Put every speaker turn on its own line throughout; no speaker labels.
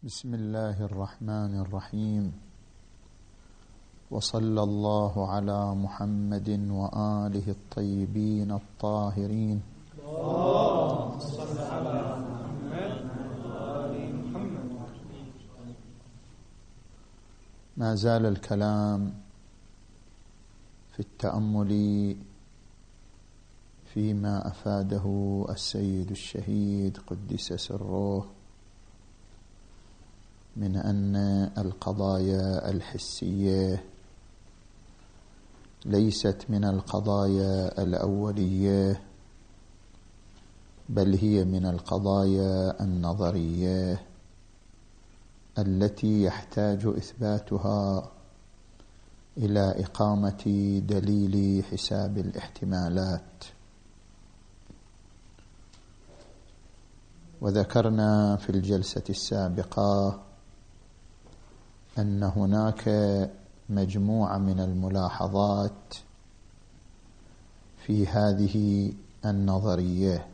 بسم الله الرحمن الرحيم. وصلى الله على محمد وآله الطيبين الطاهرين. ما زال الكلام في التأمل فيما أفاده السيد الشهيد قدس سره. من أن القضايا الحسية ليست من القضايا الأولية بل هي من القضايا النظرية التي يحتاج إثباتها إلى إقامة دليل حساب الاحتمالات. وذكرنا في الجلسة السابقة أن هناك مجموعة من الملاحظات في هذه النظرية.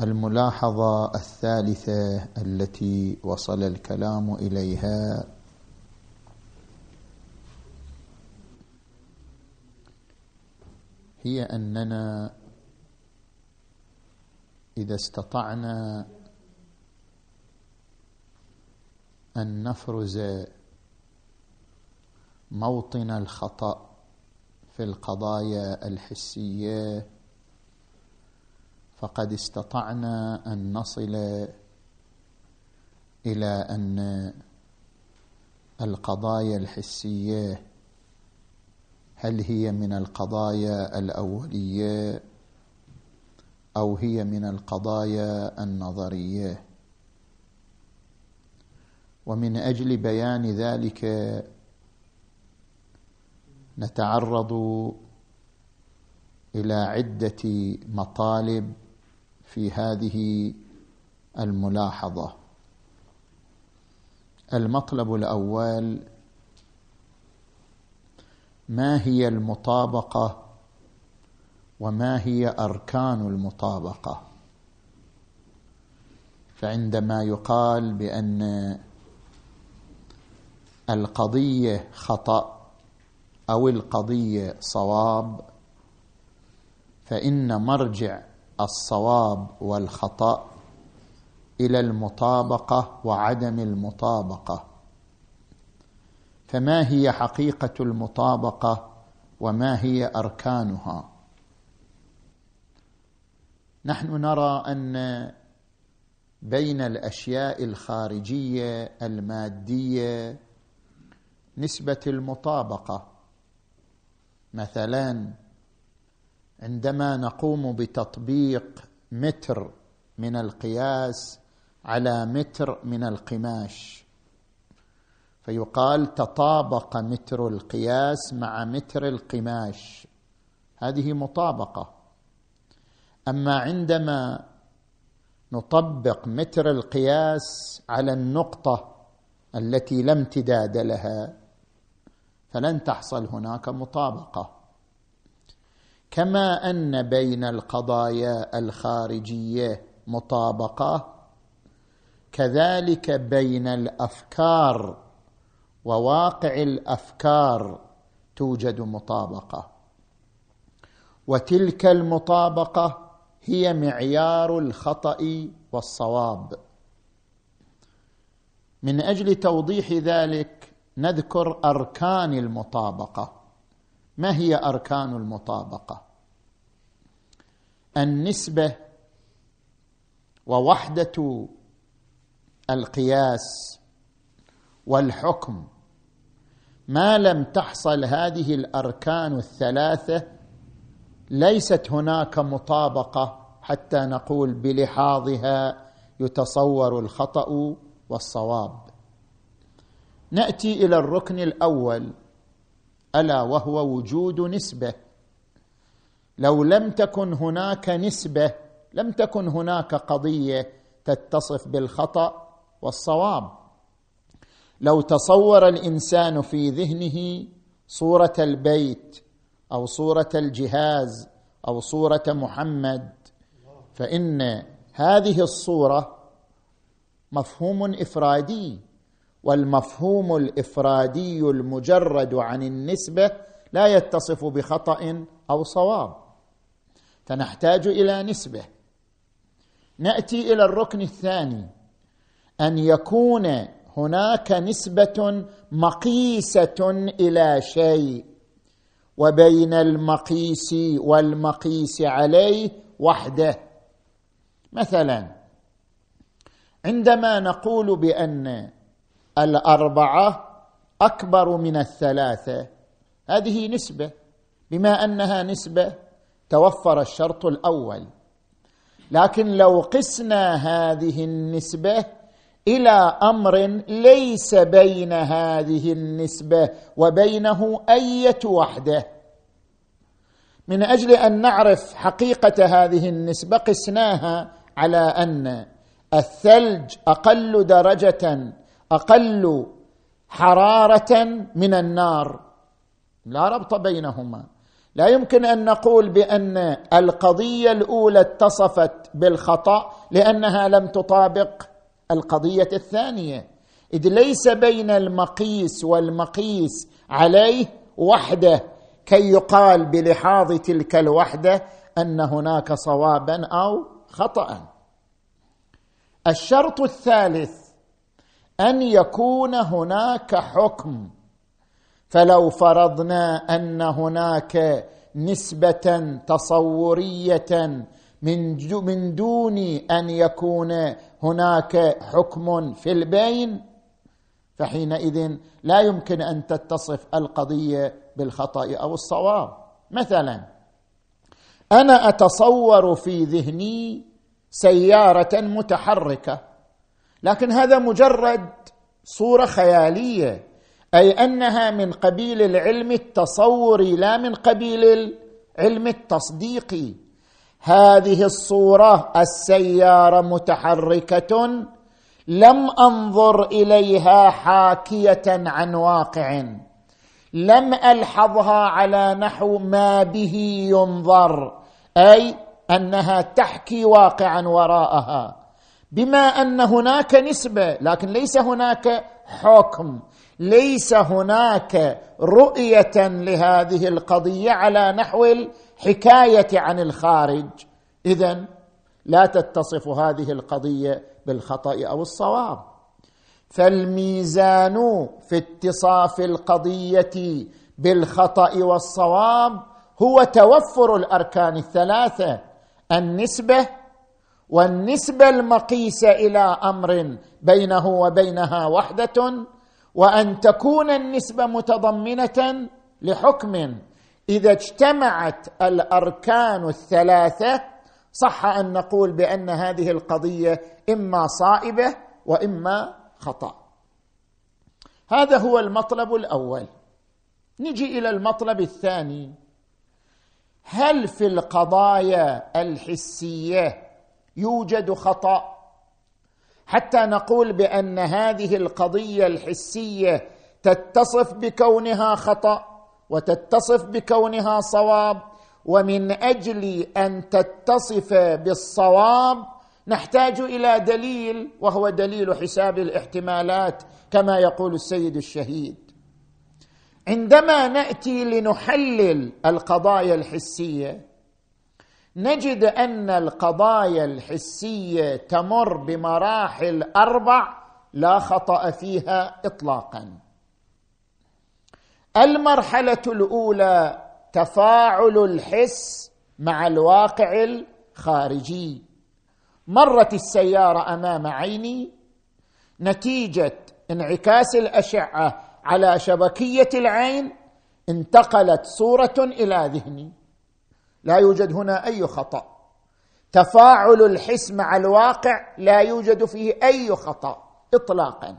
الملاحظة الثالثة التي وصل الكلام إليها هي أننا إذا استطعنا أن نفرز موطن الخطأ في القضايا الحسية. فقد استطعنا أن نصل إلى أن القضايا الحسية هل هي من القضايا الأولية أو هي من القضايا النظرية؟ ومن أجل بيان ذلك نتعرض إلى عدة مطالب في هذه الملاحظة. المطلب الأول ما هي المطابقة وما هي أركان المطابقة؟ فعندما يقال بأن القضية خطأ أو القضية صواب فإن مرجع الصواب والخطأ إلى المطابقة وعدم المطابقة. فما هي حقيقة المطابقة وما هي أركانها؟ نحن نرى أن بين الأشياء الخارجية المادية نسبة المطابقة. مثلا عندما نقوم بتطبيق متر من القياس على متر من القماش فيقال تطابق متر القياس مع متر القماش. هذه مطابقة. أما عندما نطبق متر القياس على النقطة التي لا امتداد لها فلن تحصل هناك مطابقة. كما أن بين القضايا الخارجية مطابقة كذلك بين الأفكار وواقع الأفكار توجد مطابقة. وتلك المطابقة هي معيار الخطأ والصواب. من أجل توضيح ذلك نذكر أركان المطابقة. ما هي أركان المطابقة؟ النسبة ووحدة القياس والحكم. ما لم تحصل هذه الأركان الثلاثة ليست هناك مطابقة حتى نقول بلحاظها يتصور الخطأ والصواب. نأتي إلى الركن الأول. ألا وهو وجود نسبة. لو لم تكن هناك نسبة لم تكن هناك قضية تتصف بالخطأ والصواب. لو تصور الإنسان في ذهنه صورة البيت أو صورة الجهاز أو صورة محمد فإن هذه الصورة مفهوم إفرادي. والمفهوم الإفرادي المجرد عن النسبة لا يتصف بخطأ أو صواب. فنحتاج إلى نسبة. نأتي إلى الركن الثاني. أن يكون هناك نسبة مقيسة إلى شيء وبين المقيس والمقيس عليه وحده. مثلا عندما نقول بأن الأربعة أكبر من الثلاثة. هذه نسبة بما أنها نسبة توفر الشرط الأول. لكن لو قسنا هذه النسبة إلى أمر ليس بين هذه النسبة وبينه أية وحدة. من أجل أن نعرف حقيقة هذه النسبة قسناها على أن الثلج أقل درجة أقل حرارة من النار. لا ربط بينهما. لا يمكن أن نقول بأن القضية الأولى اتصفت بالخطأ لأنها لم تطابق القضية الثانية. إذ ليس بين المقيس والمقيس عليه وحده كي يقال بلحاظ تلك الوحدة أن هناك صوابا أو خطا الشرط الثالث أن يكون هناك حكم. فلو فرضنا أن هناك نسبة تصورية من من دون أن يكون هناك حكم في البين فحينئذ لا يمكن أن تتصف القضية بالخطأ أو الصواب. مثلا أنا أتصور في ذهني سيارة متحركة. لكن هذا مجرد صورة خيالية أي أنها من قبيل العلم التصوري لا من قبيل العلم التصديقي. هذه الصورة السيارة متحركة لم أنظر إليها حاكية عن واقع. لم ألحظها على نحو ما به ينظر أي أنها تحكي واقعا وراءها. بما أن هناك نسبة لكن ليس هناك حكم. ليس هناك رؤية لهذه القضية على نحو الحكاية عن الخارج. اذا لا تتصف هذه القضية بالخطأ أو الصواب. فالميزان في اتصاف القضية بالخطأ والصواب هو توفر الأركان الثلاثة. النسبة والنسبة المقيسه إلى أمر بينه وبينها وحدة وأن تكون النسبة متضمنة لحكم. إذا اجتمعت الأركان الثلاثة صح أن نقول بأن هذه القضية إما صائبة وإما خطأ. هذا هو المطلب الأول. نجي إلى المطلب الثاني. هل في القضايا الحسية يوجد خطأ. حتى نقول بأن هذه القضية الحسية تتصف بكونها خطأ وتتصف بكونها صواب ومن أجل أن تتصف بالصواب نحتاج إلى دليل وهو دليل حساب الاحتمالات كما يقول السيد الشهيد. عندما نأتي لنحلل القضايا الحسية نجد أن القضايا الحسية تمر بمراحل أربع لا خطأ فيها اطلاقا. المرحلة الأولى تفاعل الحس مع الواقع الخارجي. مرت السيارة أمام عيني. نتيجة انعكاس الأشعة على شبكية العين. انتقلت صورة إلى ذهني. لا يوجد هنا أي خطأ. تفاعل الحس مع الواقع لا يوجد فيه أي خطأ اطلاقا.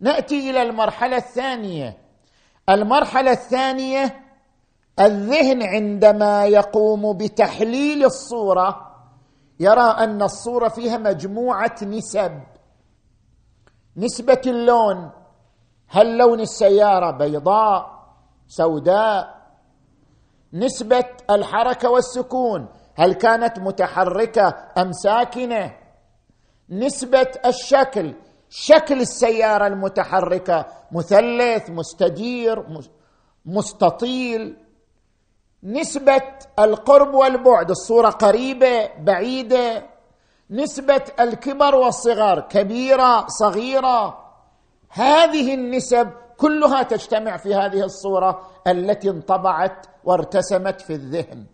نأتي إلى المرحلة الثانية. المرحلة الثانية الذهن عندما يقوم بتحليل الصورة يرى أن الصورة فيها مجموعة نسب. نسبة اللون هل لون السيارة بيضاء سوداء نسبة الحركة والسكون. هل كانت متحركة أم ساكنة؟ نسبة الشكل. شكل السيارة المتحركة. مثلث مستدير مستطيل. نسبة القرب والبعد. الصورة قريبة بعيدة. نسبة الكبر والصغار. كبيرة صغيرة. هذه النسب كلها تجتمع في هذه الصورة التي انطبعت وارتسمت في الذهن.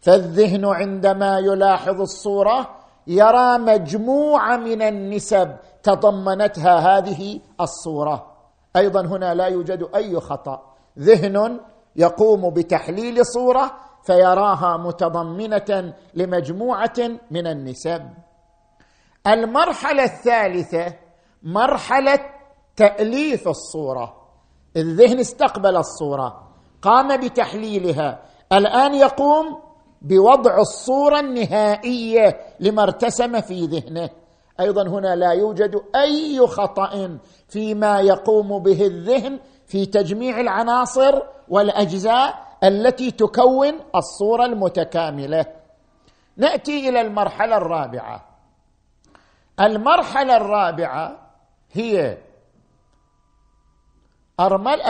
فالذهن عندما يلاحظ الصورة يرى مجموعة من النسب تضمنتها هذه الصورة. أيضا هنا لا يوجد أي خطأ. ذهن يقوم بتحليل صورة فيراها متضمنة لمجموعة من النسب. المرحلة الثالثة مرحلة تأليف الصورة. الذهن استقبل الصورة قام بتحليلها الآن يقوم بوضع الصورة النهائية لما ارتسم في ذهنه. أيضا هنا لا يوجد أي خطأ فيما يقوم به الذهن في تجميع العناصر والأجزاء التي تكون الصورة المتكاملة. نأتي إلى المرحلة الرابعة. المرحلة الرابعة هي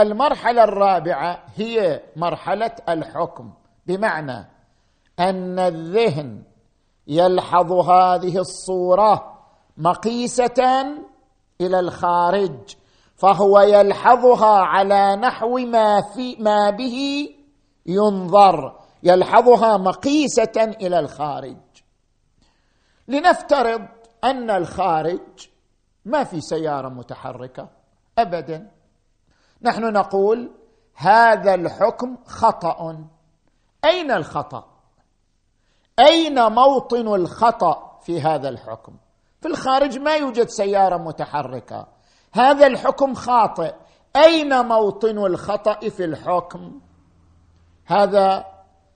المرحلة الرابعة هي مرحلة الحكم. بمعنى أن الذهن يلحظ هذه الصورة مقيسة إلى الخارج فهو يلحظها على نحو ما في ما به ينظر يلحظها مقيسة إلى الخارج. لنفترض أن الخارج ما في سيارة متحركة ابدا. نحن نقول هذا الحكم خطأ. أين الخطأ؟ أين موطن الخطأ في هذا الحكم؟ في الخارج ما يوجد سيارة متحركة. هذا الحكم خاطئ. أين موطن الخطأ في الحكم؟ هذا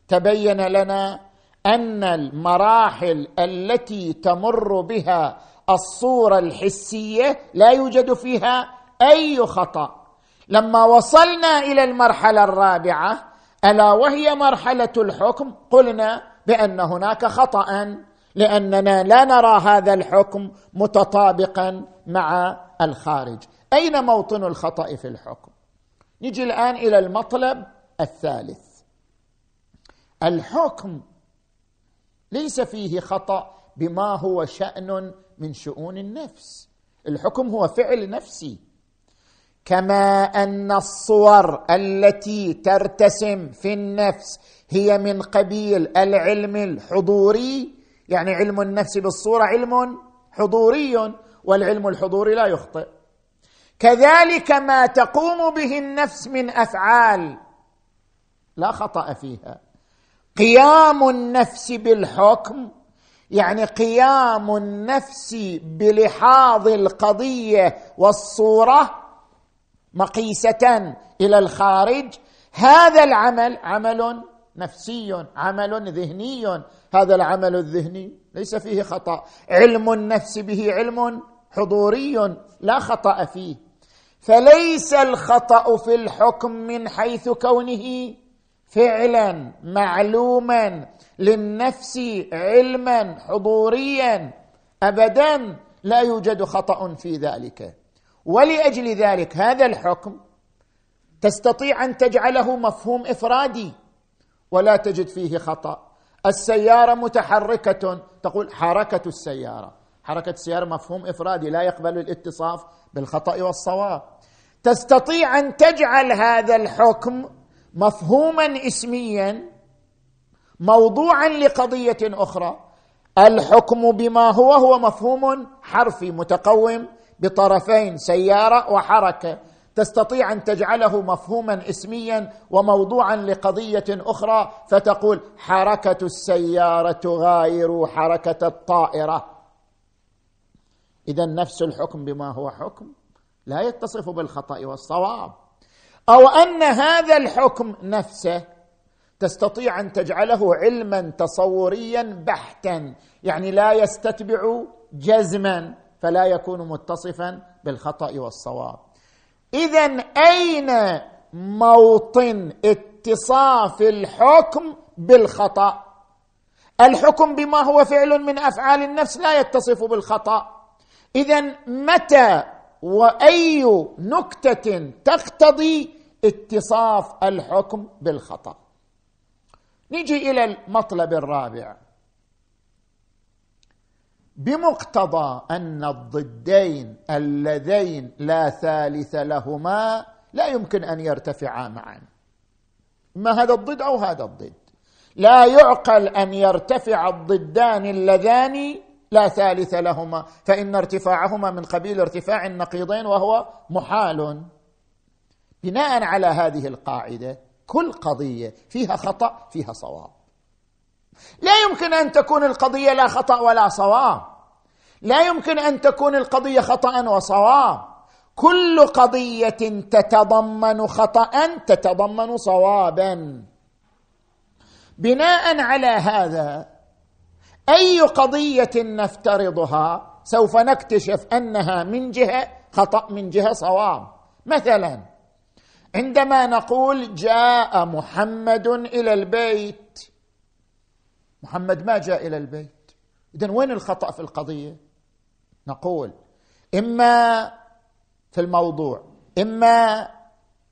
تبين لنا أن المراحل التي تمر بها الصورة الحسية لا يوجد فيها أي خطأ. لما وصلنا إلى المرحلة الرابعة ألا وهي مرحلة الحكم؟ قلنا بأن هناك خطأ لأننا لا نرى هذا الحكم متطابقا مع الخارج. أين موطن الخطأ في الحكم؟ نجي الآن إلى المطلب الثالث. الحكم ليس فيه خطأ بما هو شأن من شؤون النفس. الحكم هو فعل نفسي. كما أن الصور التي ترتسم في النفس هي من قبيل العلم الحضوري يعني علم النفس بالصورة علم حضوري والعلم الحضوري لا يخطئ. كذلك ما تقوم به النفس من أفعال لا خطأ فيها. قيام النفس بالحكم يعني قيام النفس بلحاظ القضية والصورة مقيسه إلى الخارج. هذا العمل عمل نفسي عمل ذهني. هذا العمل الذهني ليس فيه خطأ. علم النفس به علم حضوري لا خطأ فيه. فليس الخطأ في الحكم من حيث كونه فعلا معلوما للنفس علما حضوريا. ابدا لا يوجد خطأ في ذلك. ولأجل ذلك هذا الحكم تستطيع أن تجعله مفهوم إفرادي ولا تجد فيه خطأ. السيارة متحركة تقول حركة السيارة. حركة السيارة مفهوم إفرادي لا يقبل الاتصاف بالخطأ والصواب. تستطيع أن تجعل هذا الحكم مفهوما اسميا موضوعا لقضية أخرى. الحكم بما هو هو مفهوم حرفي متقوم. بطرفين سيارة وحركة. تستطيع أن تجعله مفهوما اسميا وموضوعا لقضية أخرى فتقول حركة السيارة تغاير حركة الطائرة. اذا نفس الحكم بما هو حكم لا يتصف بالخطأ والصواب. أو أن هذا الحكم نفسه تستطيع أن تجعله علما تصوريا بحتا يعني لا يستتبع جزما. فلا يكون متصفا بالخطأ والصواب. اذا أين موطن اتصاف الحكم بالخطأ؟
الحكم بما هو فعل من أفعال النفس لا يتصف بالخطأ. اذا متى وأي نكتة تقتضي اتصاف الحكم بالخطأ؟ نجي إلى المطلب الرابع. بمقتضى أن الضدين اللذين لا ثالث لهما لا يمكن أن يرتفعا معا. ما هذا الضد أو هذا الضد؟ لا يعقل أن يرتفع الضدان اللذان لا ثالث لهما فإن ارتفاعهما من قبيل ارتفاع النقيضين وهو محال. بناء على هذه القاعدة كل قضية فيها خطأ فيها صواب. لا يمكن أن تكون القضية لا خطأ ولا صواب. لا يمكن أن تكون القضية خطأ وصواب. كل قضية تتضمن خطأ تتضمن صوابا. بناء على هذا أي قضية نفترضها سوف نكتشف أنها من جهة خطأ من جهة صواب. مثلا عندما نقول جاء محمد إلى البيت محمد ما جاء إلى البيت. اذا وين الخطأ في القضية؟ نقول إما في الموضوع إما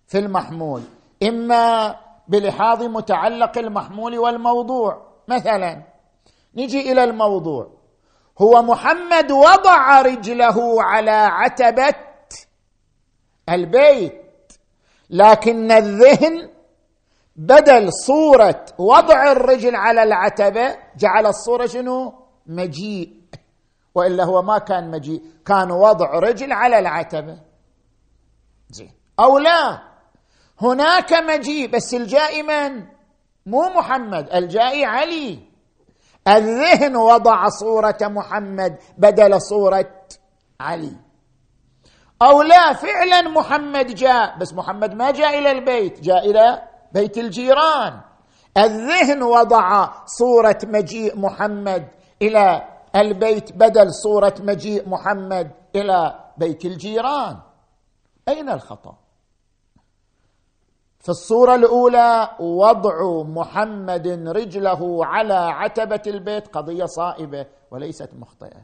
في المحمول إما بلحاظ متعلق المحمول والموضوع. مثلا نجي إلى الموضوع. هو محمد وضع رجله على عتبة البيت لكن الذهن بدل صورة وضع الرجل على العتبة جعل الصورة شنو؟ مجيء. وإلا هو ما كان مجيء كان وضع رجل على العتبة. زين. أو لا. هناك مجيء بس الجائي من؟ مو محمد الجائي علي. الذهن وضع صورة محمد بدل صورة علي. أو لا فعلا محمد جاء بس محمد ما جاء إلى البيت جاء إلى بيت الجيران. الذهن وضع صورة مجيء محمد إلى البيت بدل صورة مجيء محمد إلى بيت الجيران. أين الخطأ؟ في الصورة الأولى وضع محمد رجله على عتبة البيت قضية صائبة وليست مخطئة.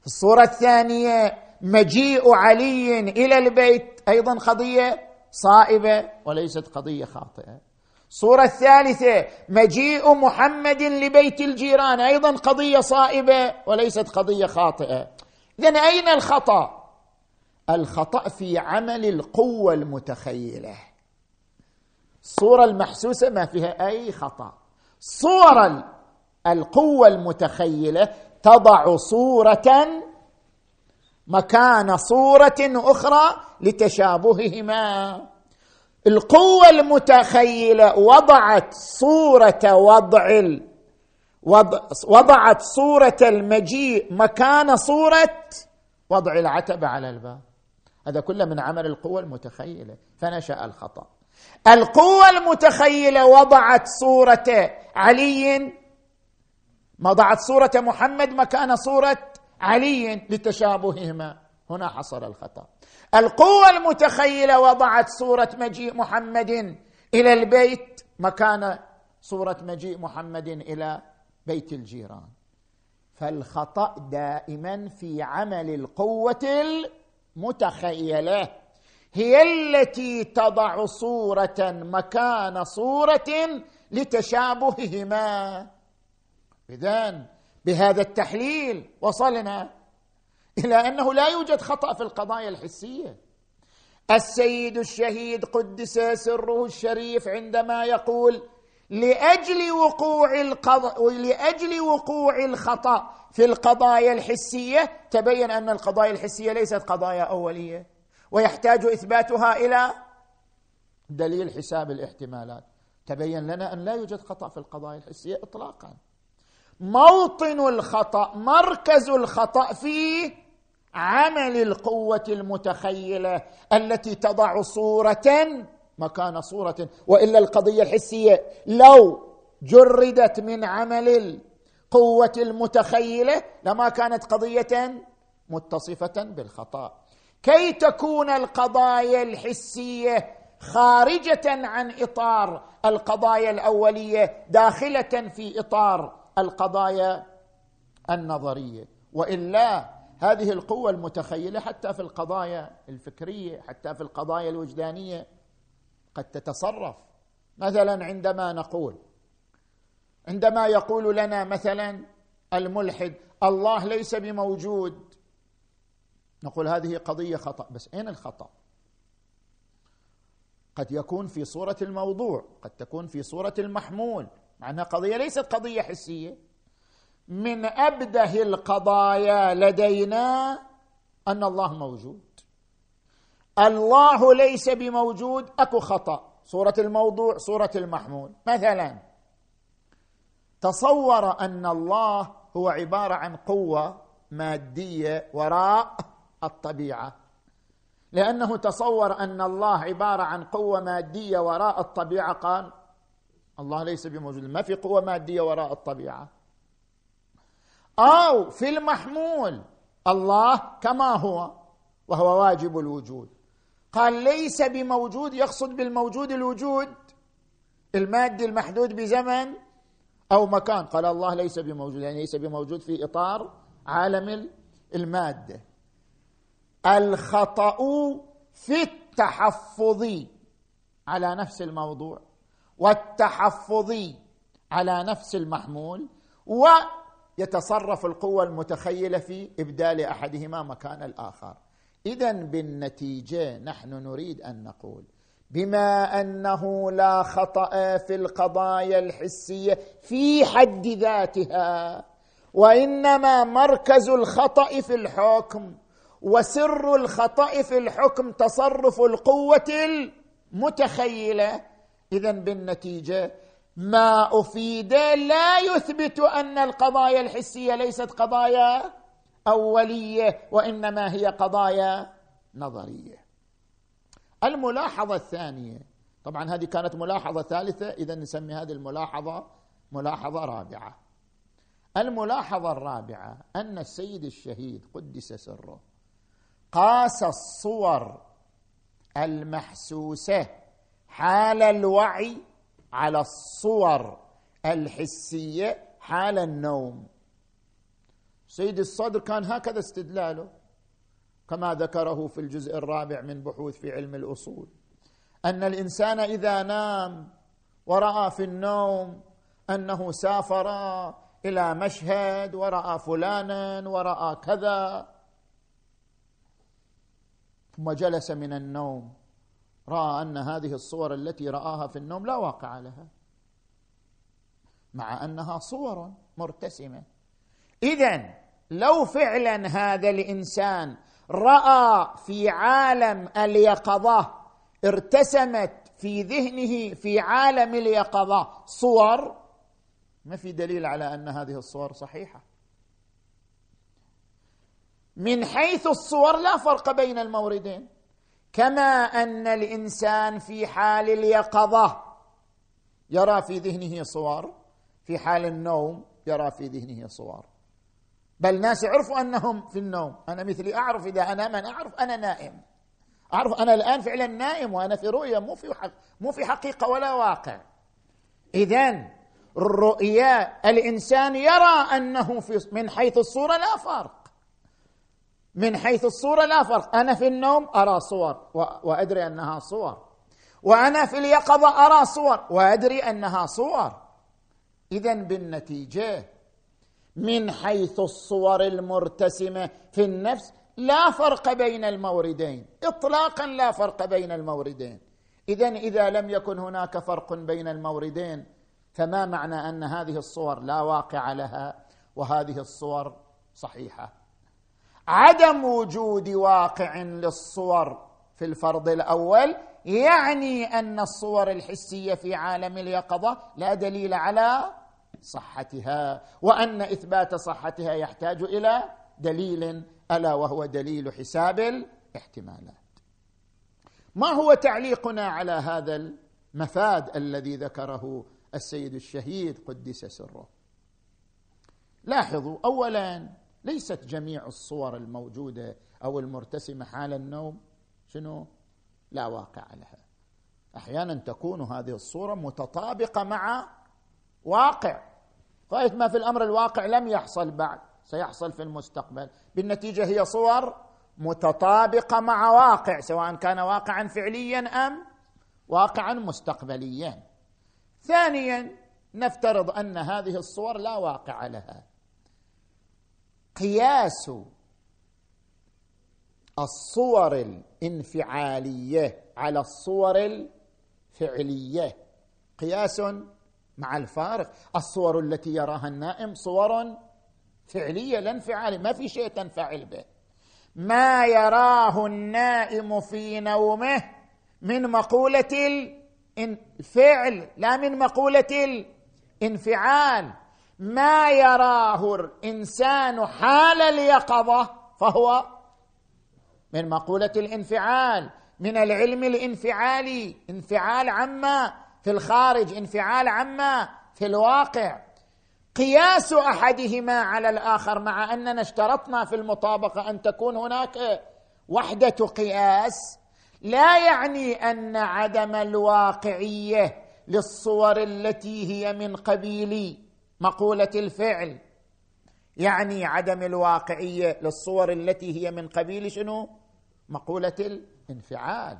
في الصورة الثانية مجيء علي إلى البيت أيضا قضية صائبة وليست قضية خاطئة. الصورة الثالثة مجيء محمد لبيت الجيران. أيضا قضية صائبة وليست قضية خاطئة. اذا أين الخطأ؟ الخطأ في عمل القوة المتخيلة. الصورة المحسوسة ما فيها أي خطأ. صور القوة المتخيلة تضع صورة مكان صورة أخرى لتشابههما. القوة المتخيلة وضعت صورة وضع وضعت صورة المجيء مكان صورة وضع العتبة على الباب. هذا كله من عمل القوة المتخيلة. فنشأ الخطأ. القوة المتخيلة وضعت صورة علي وضعت صورة محمد مكان صورة علي لتشابههما. هنا حصل الخطأ. القوة المتخيلة وضعت صورة مجيء محمد إلى البيت مكان صورة مجيء محمد إلى بيت الجيران. فالخطأ دائما في عمل القوة المتخيلة. هي التي تضع صورة مكان صورة لتشابههما. إذن بهذا التحليل وصلنا إلى أنه لا يوجد خطأ في القضايا الحسية. السيد الشهيد قدس سره الشريف عندما يقول لأجل وقوع القضاء لأجل وقوع الخطأ في القضايا الحسية تبين أن القضايا الحسية ليست قضايا أولية ويحتاج إثباتها إلى دليل حساب الاحتمالات. تبين لنا أن لا يوجد خطأ في القضايا الحسية اطلاقا. موطن الخطأ مركز الخطأ في عمل القوة المتخيلة التي تضع صورة مكان صورة وإلا القضية الحسية لو جردت من عمل القوة المتخيلة لما كانت قضية متصفة بالخطأ. كي تكون القضايا الحسية خارجة عن إطار القضايا الأولية داخلة في إطار القضايا النظرية. والا هذه القوة المتخيلة حتى في القضايا الفكرية حتى في القضايا الوجدانية قد تتصرف. مثلا عندما نقول عندما يقول لنا مثلا الملحد الله ليس بموجود. نقول هذه قضية خطأ. بس أين الخطأ؟ قد يكون في صورة الموضوع قد تكون في صورة المحمول. مع انها قضية ليست قضية حسية. من أبده القضايا لدينا أن الله موجود. الله ليس بموجود أكو خطأ. صوره الموضوع صوره المحمول. مثلا تصور أن الله هو عبارة عن قوة مادية وراء الطبيعة. لأنه تصور أن الله عبارة عن قوة مادية وراء الطبيعة قال الله ليس بموجود ما في قوة مادية وراء الطبيعة. أو في المحمول الله كما هو وهو واجب الوجود. قال ليس بموجود يقصد بالموجود الوجود المادي المحدود بزمن أو مكان. قال الله ليس بموجود يعني ليس بموجود في إطار عالم المادة. الخطأ في التحفظ على نفس الموضوع. والتحفظ على نفس المحمول ويتصرف القوة المتخيلة في إبدال أحدهما مكان الآخر. اذا بالنتيجة نحن نريد أن نقول بما أنه لا خطأ في القضايا الحسية في حد ذاتها وإنما مركز الخطأ في الحكم وسر الخطأ في الحكم تصرف القوة المتخيلة اذا بالنتيجة ما أفيد لا يثبت أن القضايا الحسية ليست قضايا أولية وإنما هي قضايا نظرية. الملاحظة الثانية طبعا هذه كانت ملاحظة ثالثة اذا نسمي هذه الملاحظة ملاحظة رابعة. الملاحظة الرابعة أن السيد الشهيد قدس سره قاس الصور المحسوسة حال الوعي على الصور الحسية حال النوم. سيد الصدر كان هكذا استدلاله كما ذكره في الجزء الرابع من بحوث في علم الأصول. أن الإنسان إذا نام ورأى في النوم أنه سافر إلى مشهد ورأى فلانا ورأى كذا ثم جلس من النوم. رأى أن هذه الصور التي رآها في النوم لا واقع لها مع أنها صور مرتسمة. اذا لو فعلا هذا الإنسان رأى في عالم اليقظة ارتسمت في ذهنه في عالم اليقظة صور ما في دليل على أن هذه الصور صحيحة. من حيث الصور لا فرق بين الموردين. كما أن الإنسان في حال اليقظة يرى في ذهنه صور في حال النوم يرى في ذهنه صور. بل ناس يعرفوا أنهم في النوم. أنا مثلي أعرف إذا انام أنا أعرف أنا نائم. أعرف أنا الآن فعلا نائم وأنا في رؤية مو في حق مو في حقيقة ولا واقع. اذا الرؤيا الإنسان يرى أنه في من حيث الصورة لا فرق. من حيث الصورة لا فرق. أنا في النوم أرى صور وأدري أنها صور. وأنا في اليقظة أرى صور وأدري أنها صور. اذا بالنتيجة من حيث الصور المرتسمة في النفس لا فرق بين الموردين. اطلاقا لا فرق بين الموردين. اذا إذا لم يكن هناك فرق بين الموردين فما معنى أن هذه الصور لا واقع لها وهذه الصور صحيحة؟ عدم وجود واقع للصور في الفرض الأول يعني أن الصور الحسية في عالم اليقظة لا دليل على صحتها وأن إثبات صحتها يحتاج إلى دليل ألا وهو دليل حساب الاحتمالات. ما هو تعليقنا على هذا المفاد الذي ذكره السيد الشهيد قدس سره؟ لاحظوا اولا ليست جميع الصور الموجودة أو المرتسمة حال النوم شنو؟ لا واقع لها. أحيانا تكون هذه الصورة متطابقة مع واقع. غاية ما في الأمر الواقع لم يحصل بعد سيحصل في المستقبل. بالنتيجة هي صور متطابقة مع واقع سواء كان واقعا فعليا أم واقعا مستقبليا. ثانيا نفترض أن هذه الصور لا واقع لها. قياس الصور الانفعالية على الصور الفعلية. قياس مع الفارق. الصور التي يراها النائم صور فعلية لا انفعاليه ما في شيء تنفعل به. ما يراه النائم في نومه من مقولة الفعل لا من مقولة الانفعال. ما يراه الإنسان حال اليقظة فهو من مقولة الانفعال من العلم الانفعالي انفعال عما في الخارج انفعال عما في الواقع. قياس أحدهما على الآخر مع أننا اشترطنا في المطابقة أن تكون هناك وحدة قياس لا يعني أن عدم الواقعية للصور التي هي من قبيل مقولة الفعل يعني عدم الواقعية للصور التي هي من قبيل شنو؟ مقولة الانفعال.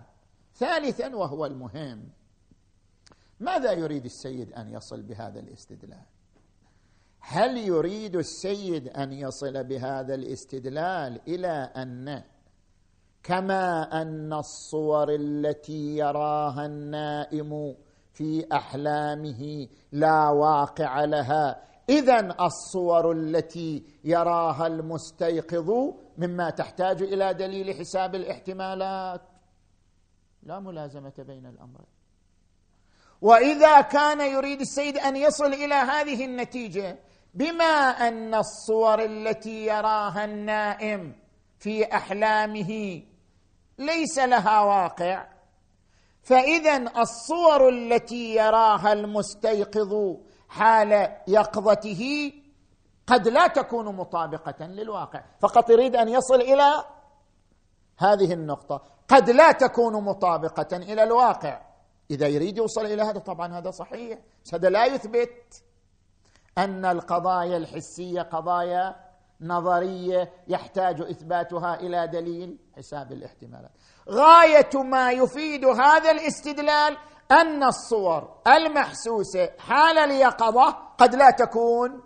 ثالثا وهو المهم. ماذا يريد السيد أن يصل بهذا الاستدلال؟ هل يريد السيد أن يصل بهذا الاستدلال إلى أن كما أن الصور التي يراها النائم في أحلامه لا واقع لها. اذا الصور التي يراها المستيقظ مما تحتاج إلى دليل حساب الاحتمالات. لا ملازمة بين الأمرين. وإذا كان يريد السيد أن يصل إلى هذه النتيجة بما أن الصور التي يراها النائم في أحلامه ليس لها واقع فإذا الصور التي يراها المستيقظ حال يقظته قد لا تكون مطابقة للواقع. فقط يريد أن يصل إلى هذه النقطة. قد لا تكون مطابقة إلى الواقع. إذا يريد يوصل إلى هذا طبعا هذا صحيح. هذا لا يثبت أن القضايا الحسية قضايا نظرية يحتاج إثباتها إلى دليل حساب الاحتمالات. غاية ما يفيد هذا الاستدلال أن الصور المحسوسة حال اليقظة قد لا تكون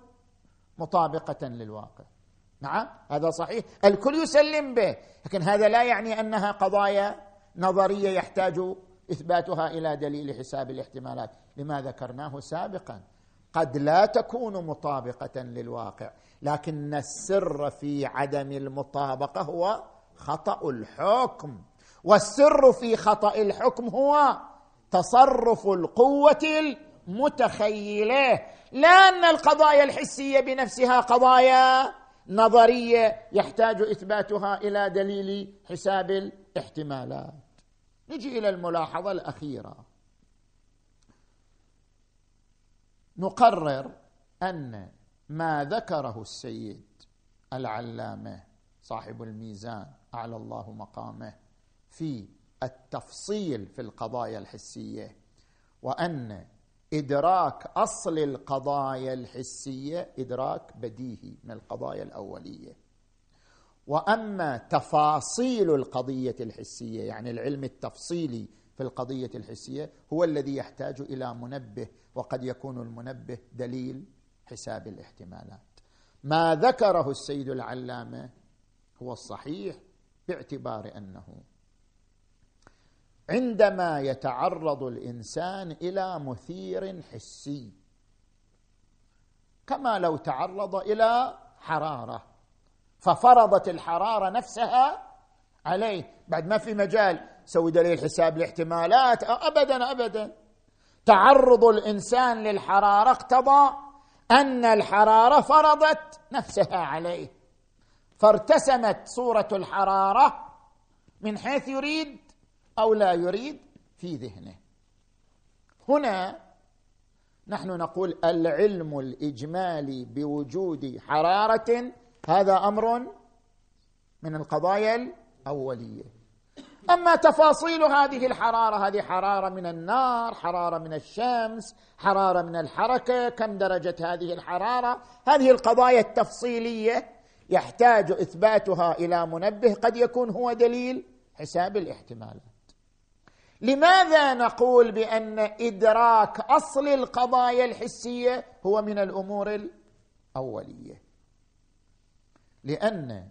مطابقة للواقع. نعم هذا صحيح. الكل يسلم به لكن هذا لا يعني أنها قضايا نظرية يحتاج إثباتها إلى دليل حساب الاحتمالات. لما ذكرناه سابقا؟ قد لا تكون مطابقة للواقع لكن السر في عدم المطابقة هو خطأ الحكم. والسر في خطأ الحكم هو تصرف القوة المتخيلة. لا أن القضايا الحسية بنفسها قضايا نظرية يحتاج إثباتها إلى دليل حساب الاحتمالات. نجي إلى الملاحظة الأخيرة. نقرر أن ما ذكره السيد العلامة صاحب الميزان أعلى الله مقامه في التفصيل في القضايا الحسية وأن إدراك أصل القضايا الحسية إدراك بديهي من القضايا الأولية. وأما تفاصيل القضية الحسية يعني العلم التفصيلي في القضية الحسية هو الذي يحتاج إلى منبه وقد يكون المنبه دليل حساب الاحتمالات. ما ذكره السيد العلامة هو الصحيح باعتبار أنه عندما يتعرض الإنسان إلى مثير حسي كما لو تعرض إلى حرارة ففرضت الحرارة نفسها عليه. بعد ما في مجال سوي دليل حساب الاحتمالات ابدا ابدا. تعرض الإنسان للحرارة اقتضى أن الحرارة فرضت نفسها عليه. فارتسمت صورة الحرارة من حيث يريد أو لا يريد في ذهنه. هنا نحن نقول العلم الاجمالي بوجود حرارة هذا أمر من القضايا الأولية. أما تفاصيل هذه الحرارة هذه حرارة من النار حرارة من الشمس حرارة من الحركة كم درجة هذه الحرارة؟ هذه القضايا التفصيلية يحتاج إثباتها إلى منبه قد يكون هو دليل حساب الاحتمالات لماذا نقول بأن إدراك أصل القضايا الحسية هو من الأمور الأولية؟ لأن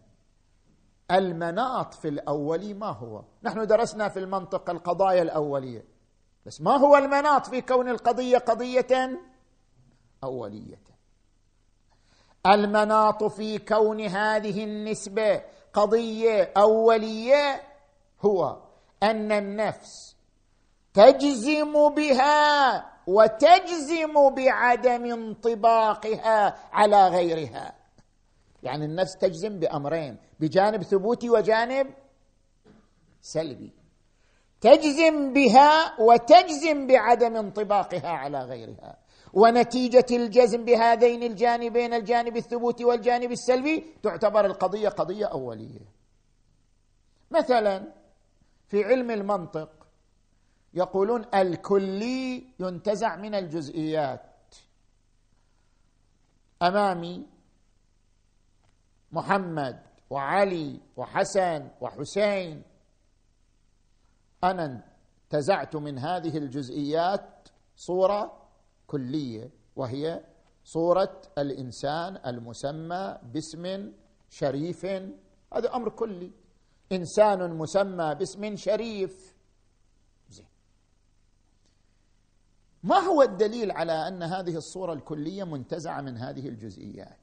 المناط في الأول ما هو؟ نحن درسنا في المنطق القضايا الأولية بس ما هو المناط في كون القضية قضية أولية؟ المناط في كون هذه النسبة قضية أولية هو أن النفس تجزم بها وتجزم بعدم انطباقها على غيرها. يعني النفس تجزم بأمرين بجانب ثبوتي وجانب سلبي. تجزم بها وتجزم بعدم انطباقها على غيرها. ونتيجة الجزم بهذين الجانبين الجانب الثبوتي والجانب السلبي تعتبر القضية قضية أولية. مثلا في علم المنطق يقولون الكلي ينتزع من الجزئيات. أمامي محمد وعلي وحسن وحسين. أنا انتزعت من هذه الجزئيات صورة كلية وهي صورة الإنسان المسمى باسم شريف. هذا أمر كلي. إنسان مسمى باسم شريف زين ما هو الدليل على أن هذه الصورة الكلية منتزعة من هذه الجزئيات؟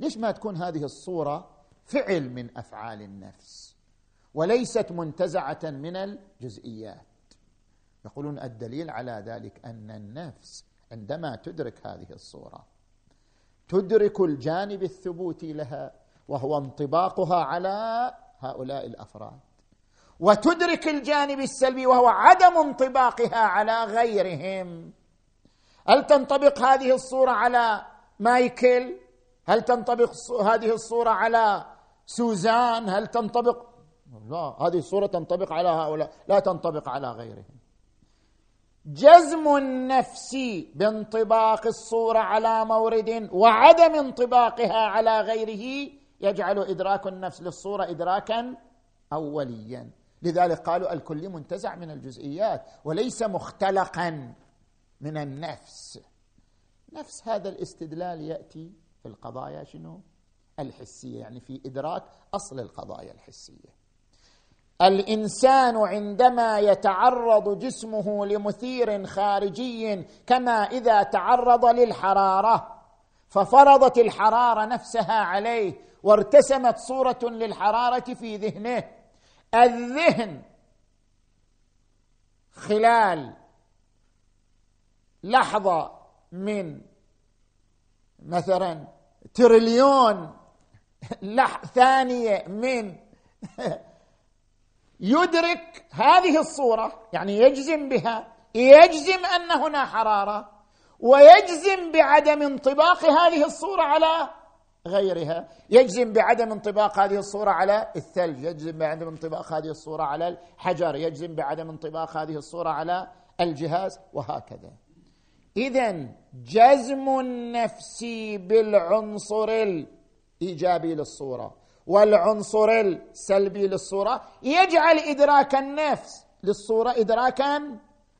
ليش ما تكون هذه الصورة فعل من أفعال النفس وليست منتزعة من الجزئيات؟ يقولون الدليل على ذلك أن النفس عندما تدرك هذه الصورة تدرك الجانب الثبوتي لها وهو انطباقها على هؤلاء الأفراد. وتدرك الجانب السلبي وهو عدم انطباقها على غيرهم. هل تنطبق هذه الصورة على مايكل؟ هل تنطبق هذه الصورة على سوزان؟ هل تنطبق؟ لا هذه الصورة تنطبق على هؤلاء لا تنطبق على غيرهم. جزم النفس بانطباق الصورة على مورد وعدم انطباقها على غيره يجعل إدراك النفس للصورة ادراكا اوليا. لذلك قالوا الكل منتزع من الجزئيات وليس مختلقا من النفس. نفس هذا الاستدلال يأتي في القضايا شنو؟ الحسية يعني في إدراك أصل القضايا الحسية. الإنسان عندما يتعرض جسمه لمثير خارجي كما إذا تعرض للحرارة ففرضت الحرارة نفسها عليه وارتسمت صورة للحرارة في ذهنه الذهن خلال لحظة من مثلا تريليون لح ثانية من يدرك هذه الصورة يعني يجزم بها يجزم أن هنا حرارة ويجزم بعدم انطباق هذه الصورة على غيرها. يجزم بعدم انطباق هذه الصورة على الثلج. يجزم بعدم انطباق هذه الصورة على الحجر. يجزم بعدم انطباق هذه الصورة على الجهاز. وهكذا. اذا جزم النفس بالعنصر الإيجابي للصورة والعنصر السلبي للصورة يجعل إدراك النفس للصورة ادراكا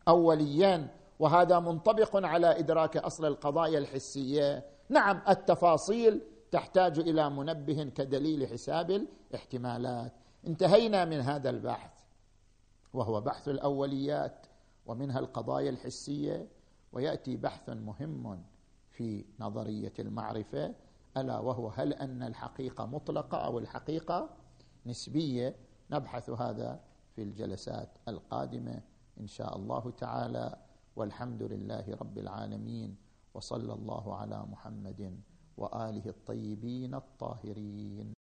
اوليا. وهذا منطبق على إدراك أصل القضايا الحسية. نعم التفاصيل تحتاج إلى منبه كدليل حساب الاحتمالات. انتهينا من هذا البحث وهو بحث الأوليات ومنها القضايا الحسية ويأتي بحث مهم في نظرية المعرفة ألا وهو هل أن الحقيقة مطلقة أو الحقيقة نسبية. نبحث هذا في الجلسات القادمة إن شاء الله تعالى. والحمد لله رب العالمين وصلى الله على محمد وآله الطيبين الطاهرين.